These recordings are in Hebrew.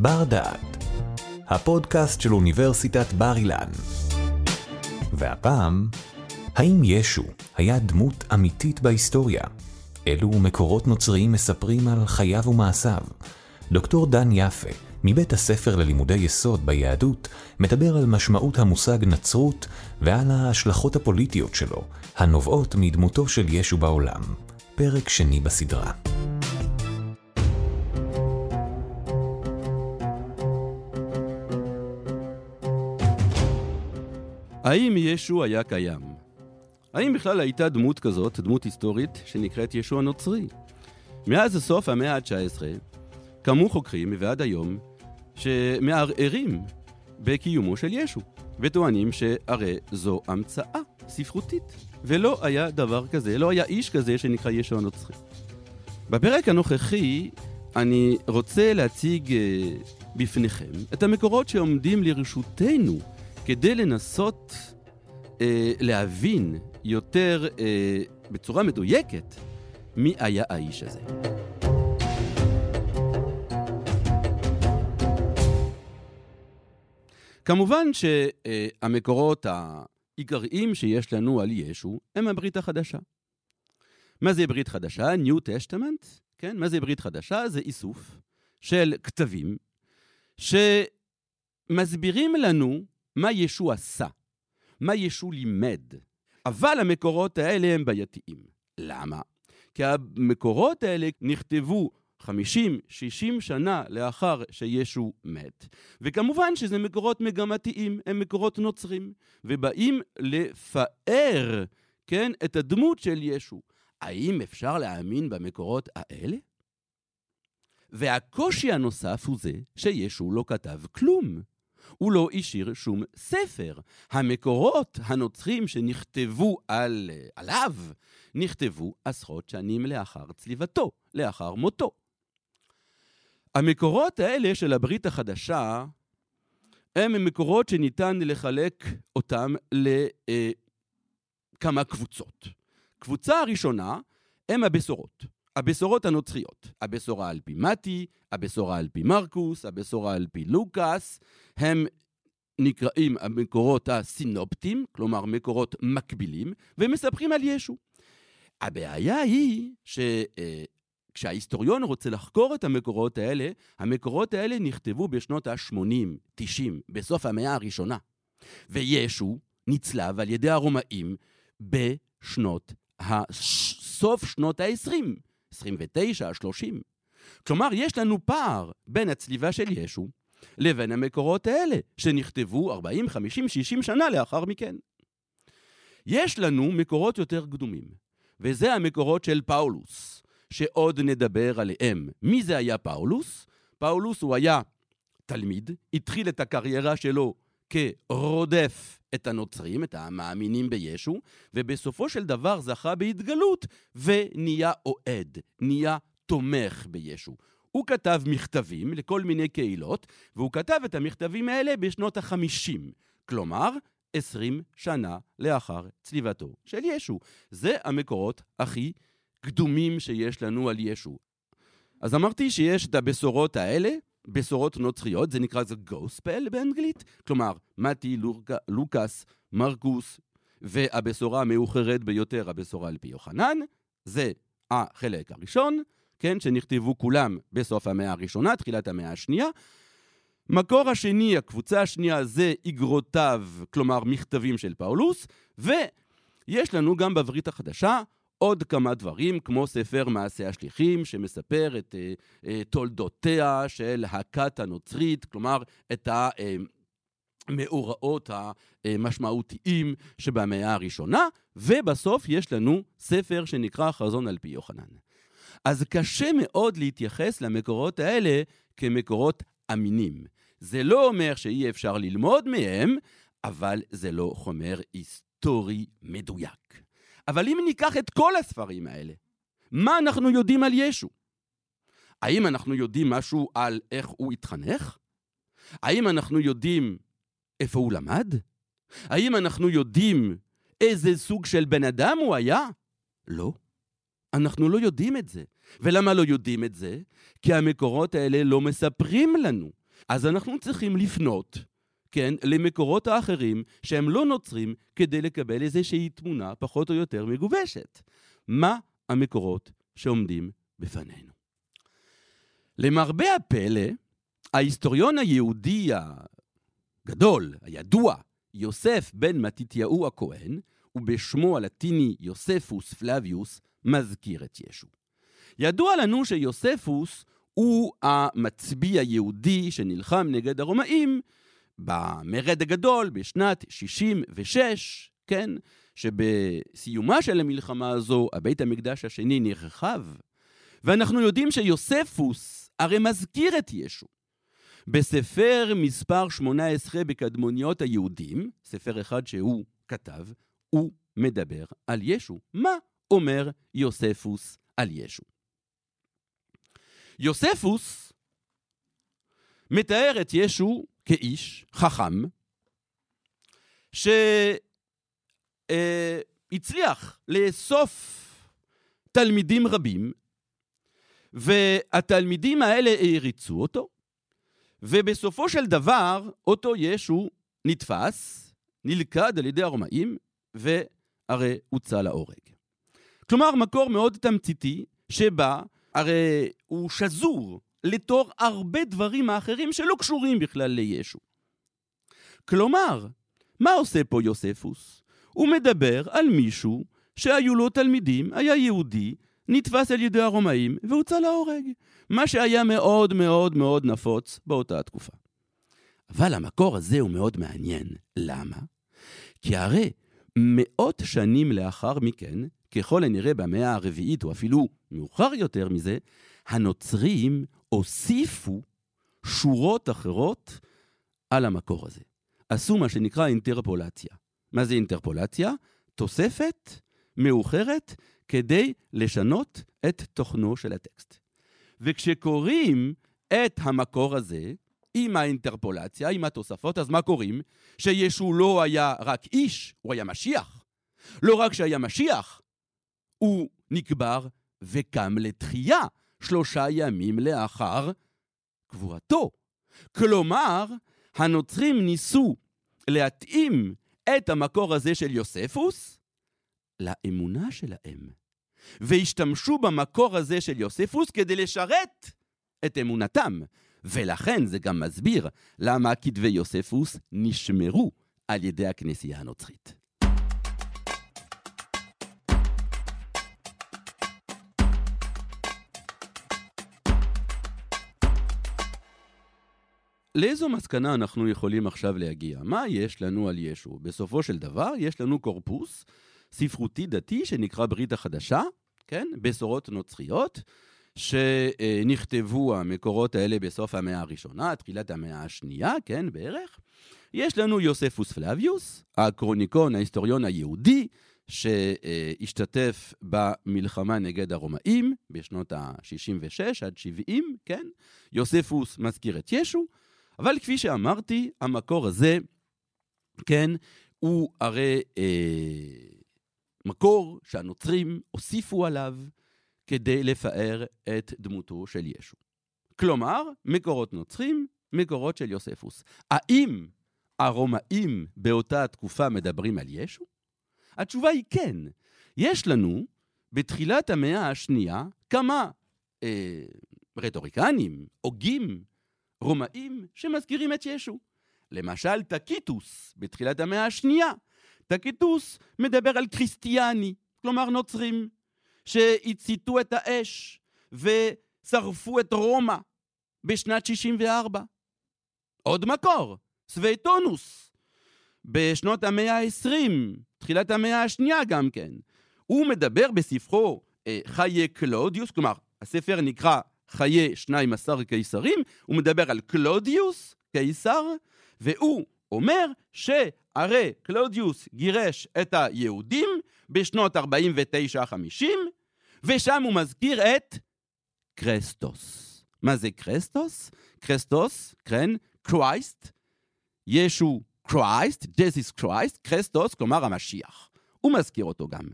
בר דעת, הפודקאסט של אוניברסיטת בר אילן. והפעם, האם ישו היה דמות אמיתית בהיסטוריה? אילו מקורות נוצריים מספרים על חייו ומעשיו? דוקטור דן יפה, מבית הספר ללימודי יסוד ביהדות, מדבר על משמעות המושג נצרות ועל ההשלכות הפוליטיות שלו, הנובעות מדמותו של ישו בעולם. פרק שני בסדרה. האם ישו היה קיים? האם בכלל הייתה דמות כזאת, דמות היסטורית, שנקראת ישו הנוצרי? מאז סוף המאה ה-19 קמו חוקרים ועד היום שמערערים בקיומו של ישו, וטוענים שהרי זו המצאה ספרותית, ולא היה דבר כזה, לא היה איש כזה שנקרא ישו הנוצרי. בפרק הנוכחי אני רוצה להציג אה, בפניכם את המקורות שעומדים לרשותנו כדי לנסות אה, להבין יותר אה, בצורה מדויקת מי היה האיש הזה. כמובן שהמקורות העיקריים שיש לנו על ישו הם הברית החדשה. מה זה ברית חדשה? New Testament, כן? מה זה ברית חדשה? זה איסוף של כתבים שמסבירים לנו מה ישו עשה, מה ישו לימד. אבל המקורות האלה הם בעייתיים. למה? כי המקורות האלה נכתבו 50-60 שנה לאחר שישו מת. וכמובן שזה מקורות מגמתיים, הם מקורות נוצרים, ובאים לפאר, כן, את הדמות של ישו. האם אפשר להאמין במקורות האלה? והקושי הנוסף הוא זה שישו לא כתב כלום. הוא לא השאיר שום ספר. המקורות הנוצרים שנכתבו על, עליו, נכתבו עשרות שנים לאחר צליבתו, לאחר מותו. המקורות האלה של הברית החדשה הם מקורות שניתן לחלק אותם לכמה קבוצות. קבוצה הראשונה הם הבשורות. הבשורות הנוצריות, הבשורה על פי מתי, הבשורה על פי מרקוס, הבשורה על פי לוקאס, הם נקראים המקורות הסינופטיים, כלומר מקורות מקבילים, ומספרים על ישו. הבעיה היא שכשההיסטוריון רוצה לחקור את המקורות האלה, המקורות האלה נכתבו בשנות ה-80, 90, בסוף המאה הראשונה. וישו נצלב על ידי הרומאים בשנות, סוף שנות ה-20. 29, 30. כלומר, יש לנו פער בין הצליבה של ישו לבין המקורות האלה, שנכתבו 40, 50, 60 שנה לאחר מכן. יש לנו מקורות יותר קדומים, וזה המקורות של פאולוס, שעוד נדבר עליהם. מי זה היה פאולוס? פאולוס הוא היה תלמיד, התחיל את הקריירה שלו כרודף את הנוצרים, את המאמינים בישו, ובסופו של דבר זכה בהתגלות ונהיה אוהד, נהיה תומך בישו. הוא כתב מכתבים לכל מיני קהילות, והוא כתב את המכתבים האלה בשנות החמישים. כלומר, עשרים שנה לאחר צליבתו של ישו. זה המקורות הכי קדומים שיש לנו על ישו. אז אמרתי שיש את הבשורות האלה, בשורות נוצריות, זה נקרא זה גוספל באנגלית, כלומר, מתי, לוק, לוקאס, מרקוס, והבשורה המאוחרת ביותר, הבשורה על פי יוחנן, זה החלק הראשון, כן, שנכתבו כולם בסוף המאה הראשונה, תחילת המאה השנייה. מקור השני, הקבוצה השנייה, זה איגרותיו, כלומר מכתבים של פאולוס, ויש לנו גם בברית החדשה עוד כמה דברים, כמו ספר מעשה השליחים, שמספר את uh, uh, תולדותיה של הכת הנוצרית, כלומר, את המאורעות המשמעותיים שבמאה הראשונה, ובסוף יש לנו ספר שנקרא חזון על פי יוחנן. אז קשה מאוד להתייחס למקורות האלה כמקורות אמינים. זה לא אומר שאי אפשר ללמוד מהם, אבל זה לא חומר היסטורי מדויק. אבל אם ניקח את כל הספרים האלה, מה אנחנו יודעים על ישו? האם אנחנו יודעים משהו על איך הוא התחנך? האם אנחנו יודעים איפה הוא למד? האם אנחנו יודעים איזה סוג של בן אדם הוא היה? לא. אנחנו לא יודעים את זה. ולמה לא יודעים את זה? כי המקורות האלה לא מספרים לנו. אז אנחנו צריכים לפנות, כן, למקורות האחרים שהם לא נוצרים, כדי לקבל איזושהי תמונה פחות או יותר מגובשת. מה המקורות שעומדים בפנינו? למרבה הפלא, ההיסטוריון היהודי הגדול, הידוע, יוסף בן מתתיהו הכהן, ובשמו הלטיני יוספוס פלביוס, מזכיר את ישו. ידוע לנו שיוספוס הוא המצביא היהודי שנלחם נגד הרומאים במרד הגדול בשנת 66, כן? שבסיומה של המלחמה הזו, הבית המקדש השני נרחב. ואנחנו יודעים שיוספוס הרי מזכיר את ישו. בספר מספר 18 בקדמוניות היהודים, ספר אחד שהוא כתב, הוא מדבר על ישו. מה אומר יוספוס על ישו? יוספוס מתאר את ישו כאיש חכם, שהצליח לאסוף תלמידים רבים, והתלמידים האלה העריצו אותו, ובסופו של דבר אותו ישו נתפס, נלכד על ידי הרומאים, והרי הוצא להורג. כלומר, מקור מאוד תמציתי, שבה הרי הוא שזור לתור הרבה דברים האחרים שלא קשורים בכלל לישו. כלומר, מה עושה פה יוספוס? הוא מדבר על מישהו שהיו לו תלמידים, היה יהודי, נתפס על ידי הרומאים והוצא להורג. מה שהיה מאוד מאוד מאוד נפוץ באותה התקופה. אבל המקור הזה הוא מאוד מעניין. למה? כי הרי מאות שנים לאחר מכן, ככל הנראה במאה הרביעית, או אפילו מאוחר יותר מזה, הנוצרים הוסיפו שורות אחרות על המקור הזה. עשו מה שנקרא אינטרפולציה. מה זה אינטרפולציה? תוספת מאוחרת כדי לשנות את תוכנו של הטקסט. וכשקוראים את המקור הזה, עם האינטרפולציה, עם התוספות, אז מה קוראים? שישו לא היה רק איש, הוא היה משיח. לא רק שהיה משיח, הוא נקבר וקם לתחייה שלושה ימים לאחר קבורתו. כלומר, הנוצרים ניסו להתאים את המקור הזה של יוספוס לאמונה שלהם, והשתמשו במקור הזה של יוספוס כדי לשרת את אמונתם. ולכן זה גם מסביר למה כתבי יוספוס נשמרו על ידי הכנסייה הנוצרית. לאיזו מסקנה אנחנו יכולים עכשיו להגיע? מה יש לנו על ישו? בסופו של דבר, יש לנו קורפוס ספרותי דתי שנקרא ברית החדשה, כן? בשורות נוצריות, שנכתבו המקורות האלה בסוף המאה הראשונה, תחילת המאה השנייה, כן, בערך. יש לנו יוספוס פלביוס, הקרוניקון, ההיסטוריון היהודי, שהשתתף במלחמה נגד הרומאים בשנות ה-66 עד 70, כן? יוספוס מזכיר את ישו, אבל כפי שאמרתי, המקור הזה, כן, הוא הרי אה, מקור שהנוצרים הוסיפו עליו כדי לפאר את דמותו של ישו. כלומר, מקורות נוצרים, מקורות של יוספוס. האם הרומאים באותה תקופה מדברים על ישו? התשובה היא כן. יש לנו בתחילת המאה השנייה כמה אה, רטוריקנים, הוגים, רומאים שמזכירים את ישו. למשל, טקיטוס בתחילת המאה השנייה. טקיטוס מדבר על Christiani, כלומר נוצרים. שהציתו את האש ושרפו את רומא בשנת 64. עוד מקור, סווטוניוס, בשנות המאה ה-20, תחילת המאה השנייה גם כן. הוא מדבר בספרו אה, חיי קלודיוס, כלומר, הספר נקרא חיי 12 קיסרים, הוא מדבר על קלודיוס, קיסר, והוא אומר שהרי קלודיוס גירש את היהודים בשנות 49-50, ושם הוא מזכיר את Chrestus. מה זה Chrestus? Chrestus, כן, Christ, ישו Christ, Jesus Christ, Chrestus, כלומר המשיח. הוא מזכיר אותו גם.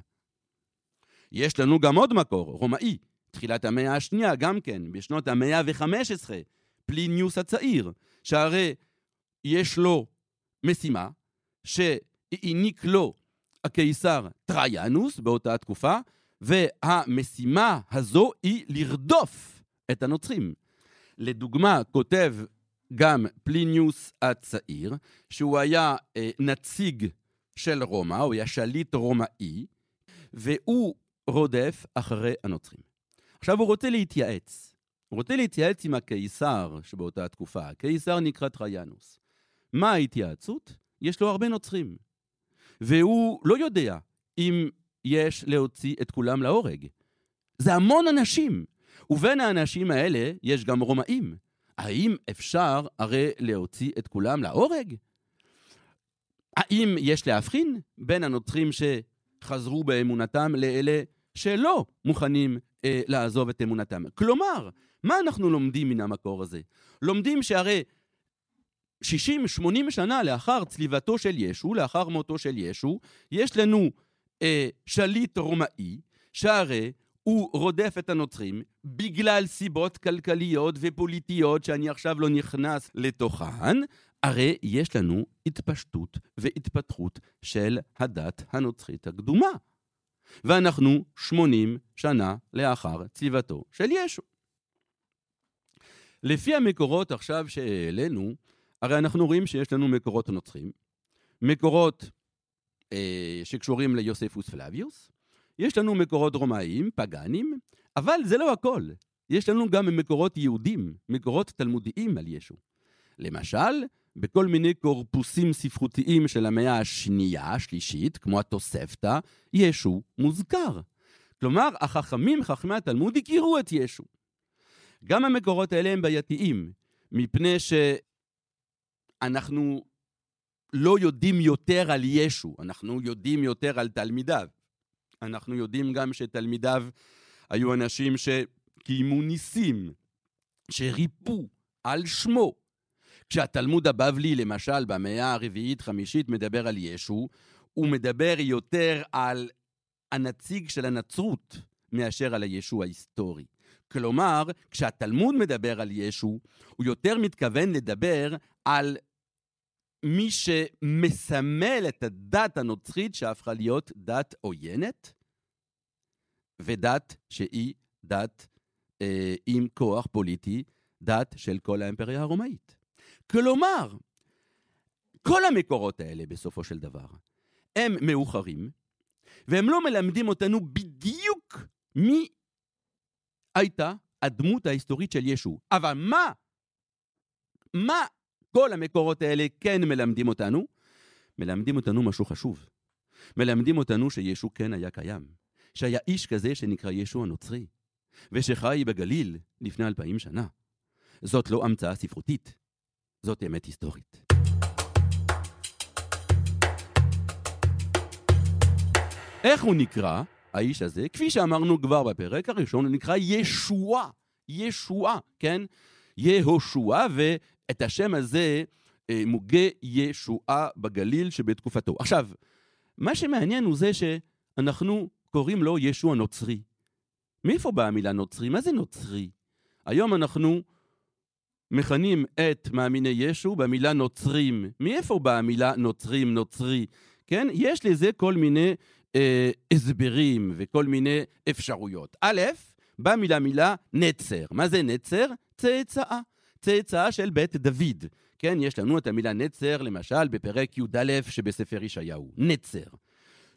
יש לנו גם עוד מקור, רומאי, תחילת המאה השנייה גם כן, בשנות המאה ה-15, פליניוס הצעיר, שהרי יש לו משימה שהעניק לו הקיסר טרייאנוס באותה תקופה, והמשימה הזו היא לרדוף את הנוצרים. לדוגמה, כותב גם פליניוס הצעיר, שהוא היה אה, נציג של רומא, הוא היה שליט רומאי, והוא רודף אחרי הנוצרים. עכשיו הוא רוצה להתייעץ. הוא רוצה להתייעץ עם הקיסר שבאותה תקופה. הקיסר נקרא טרייאנוס. מה ההתייעצות? יש לו הרבה נוצרים. והוא לא יודע אם יש להוציא את כולם להורג. זה המון אנשים. ובין האנשים האלה יש גם רומאים. האם אפשר הרי להוציא את כולם להורג? האם יש להבחין בין הנוצרים שחזרו באמונתם לאלה שלא מוכנים אה, לעזוב את אמונתם? כלומר, מה אנחנו לומדים מן המקור הזה? לומדים שהרי 60-80 שנה לאחר צליבתו של ישו, לאחר מותו של ישו, יש לנו אה, שליט רומאי, שהרי הוא רודף את הנוצרים בגלל סיבות כלכליות ופוליטיות שאני עכשיו לא נכנס לתוכן, הרי יש לנו התפשטות והתפתחות של הדת הנוצרית הקדומה. ואנחנו 80 שנה לאחר צליבתו של ישו. לפי המקורות עכשיו שהעלינו, הרי אנחנו רואים שיש לנו מקורות נוצרים, מקורות אה, שקשורים ליוספוס פלביוס, יש לנו מקורות רומאיים, פגאנים, אבל זה לא הכל. יש לנו גם מקורות יהודים, מקורות תלמודיים על ישו. למשל, בכל מיני קורפוסים ספרותיים של המאה השנייה, השלישית, כמו התוספתא, ישו מוזכר. כלומר, החכמים, חכמי התלמוד, הכירו את ישו. גם המקורות האלה הם בעייתיים, מפני שאנחנו לא יודעים יותר על ישו, אנחנו יודעים יותר על תלמידיו. אנחנו יודעים גם שתלמידיו היו אנשים שקיימו ניסים, שריפו על שמו. כשהתלמוד הבבלי, למשל, במאה הרביעית-חמישית, מדבר על ישו, הוא מדבר יותר על הנציג של הנצרות מאשר על הישו ההיסטורי. כלומר, כשהתלמוד מדבר על ישו, הוא יותר מתכוון לדבר על מי שמסמל את הדת הנוצרית שהפכה להיות דת עוינת, ודת שהיא דת אה, עם כוח פוליטי, דת של כל האימפריה הרומאית. כלומר, כל המקורות האלה, בסופו של דבר, הם מאוחרים, והם לא מלמדים אותנו בדיוק מי הייתה הדמות ההיסטורית של ישו. אבל מה, מה כל המקורות האלה כן מלמדים אותנו? מלמדים אותנו משהו חשוב. מלמדים אותנו שישו כן היה קיים. שהיה איש כזה שנקרא ישו הנוצרי, ושחי בגליל לפני אלפיים שנה. זאת לא המצאה ספרותית, זאת אמת היסטורית. איך הוא נקרא, האיש הזה? כפי שאמרנו כבר בפרק הראשון, הוא נקרא ישועה. ישועה, כן? יהושע, ואת השם הזה אה, מוגה ישועה בגליל שבתקופתו. עכשיו, מה שמעניין הוא זה שאנחנו קוראים לו ישו הנוצרי. מאיפה באה המילה נוצרי? מה זה נוצרי? היום אנחנו מכנים את מאמיני ישו במילה נוצרים. מאיפה באה המילה נוצרים, נוצרי? כן? יש לזה כל מיני אה, הסברים וכל מיני אפשרויות. א', באה מילה מילה נצר. מה זה נצר? צאצאה. צאצאה של בית דוד. כן, יש לנו את המילה נצר, למשל, בפרק י"א שבספר ישעיהו. נצר.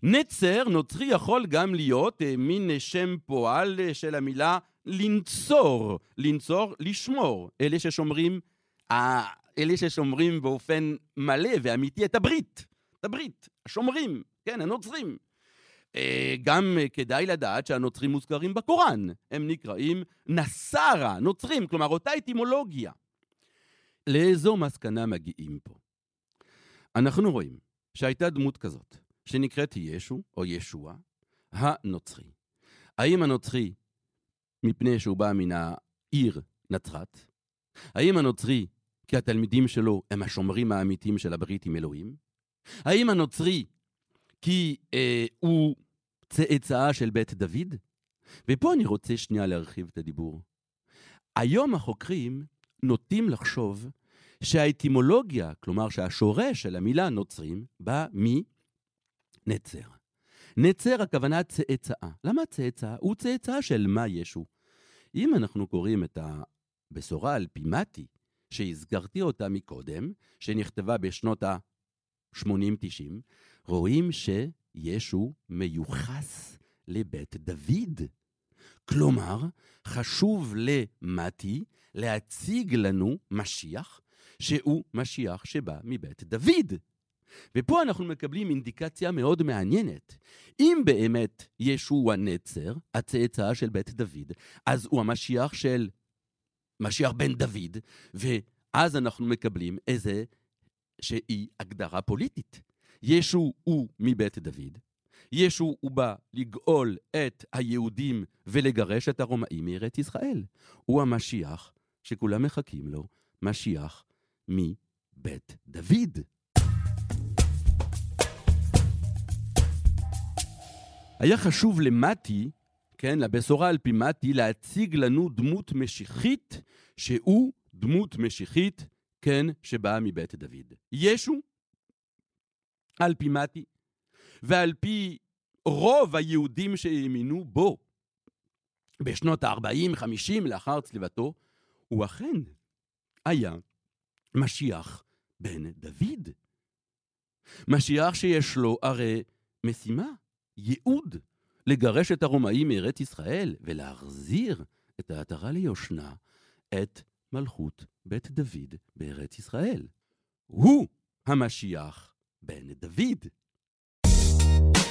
נצר נוצרי יכול גם להיות אה, מין שם פועל אה, של המילה לנצור, לנצור, לשמור. אלה ששומרים, אלה ששומרים באופן מלא ואמיתי את הברית, את הברית, השומרים, כן, הנוצרים. אה, גם כדאי לדעת שהנוצרים מוזכרים בקוראן, הם נקראים נסרה, נוצרים, כלומר אותה אטימולוגיה. לאיזו מסקנה מגיעים פה? אנחנו רואים שהייתה דמות כזאת, שנקראת ישו או ישוע הנוצרי. האם הנוצרי מפני שהוא בא מן העיר נצרת? האם הנוצרי כי התלמידים שלו הם השומרים האמיתיים של הברית עם אלוהים? האם הנוצרי כי אה, הוא צאצאה של בית דוד? ופה אני רוצה שנייה להרחיב את הדיבור. היום החוקרים נוטים לחשוב שהאטימולוגיה, כלומר שהשורש של המילה נוצרים, בא מנצר. נצר הכוונה צאצאה. למה צאצאה? הוא צאצאה של מה ישו. אם אנחנו קוראים את הבשורה על פי מתי, שהזכרתי אותה מקודם, שנכתבה בשנות ה-80-90, רואים שישו מיוחס לבית דוד. כלומר, חשוב למתי להציג לנו משיח, שהוא משיח שבא מבית דוד. ופה אנחנו מקבלים אינדיקציה מאוד מעניינת. אם באמת ישו הוא הנצר, הצאצא של בית דוד, אז הוא המשיח של משיח בן דוד, ואז אנחנו מקבלים איזה שהיא הגדרה פוליטית. ישו הוא מבית דוד, ישו הוא בא לגאול את היהודים ולגרש את הרומאים מארץ ישראל. הוא המשיח שכולם מחכים לו, משיח מבית דוד. היה חשוב למתי, כן, לבשורה על פי מתי, להציג לנו דמות משיחית, שהוא דמות משיחית, כן, שבאה מבית דוד. ישו, על פי מתי, ועל פי רוב היהודים שהאמינו בו בשנות ה-40-50 לאחר צליבתו, הוא אכן היה משיח בן דוד. משיח שיש לו הרי משימה, ייעוד, לגרש את הרומאים מארץ ישראל ולהחזיר את העטרה ליושנה, את מלכות בית דוד בארץ ישראל. הוא המשיח בן דוד.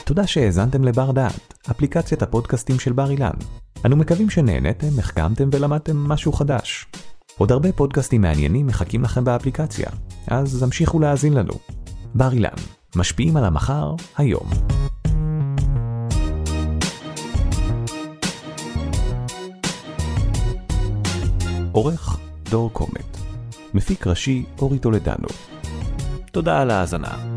תודה שהאזנתם לבר דעת, אפליקציית הפודקאסטים של בר אילן. אנו מקווים שנהנתם, החכמתם ולמדתם משהו חדש. עוד הרבה פודקאסטים מעניינים מחכים לכם באפליקציה, אז המשיכו להאזין לנו. בר אילן, משפיעים על המחר, היום. עורך דור קומט. מפיק ראשי אורי טולדנו. תודה על ההאזנה.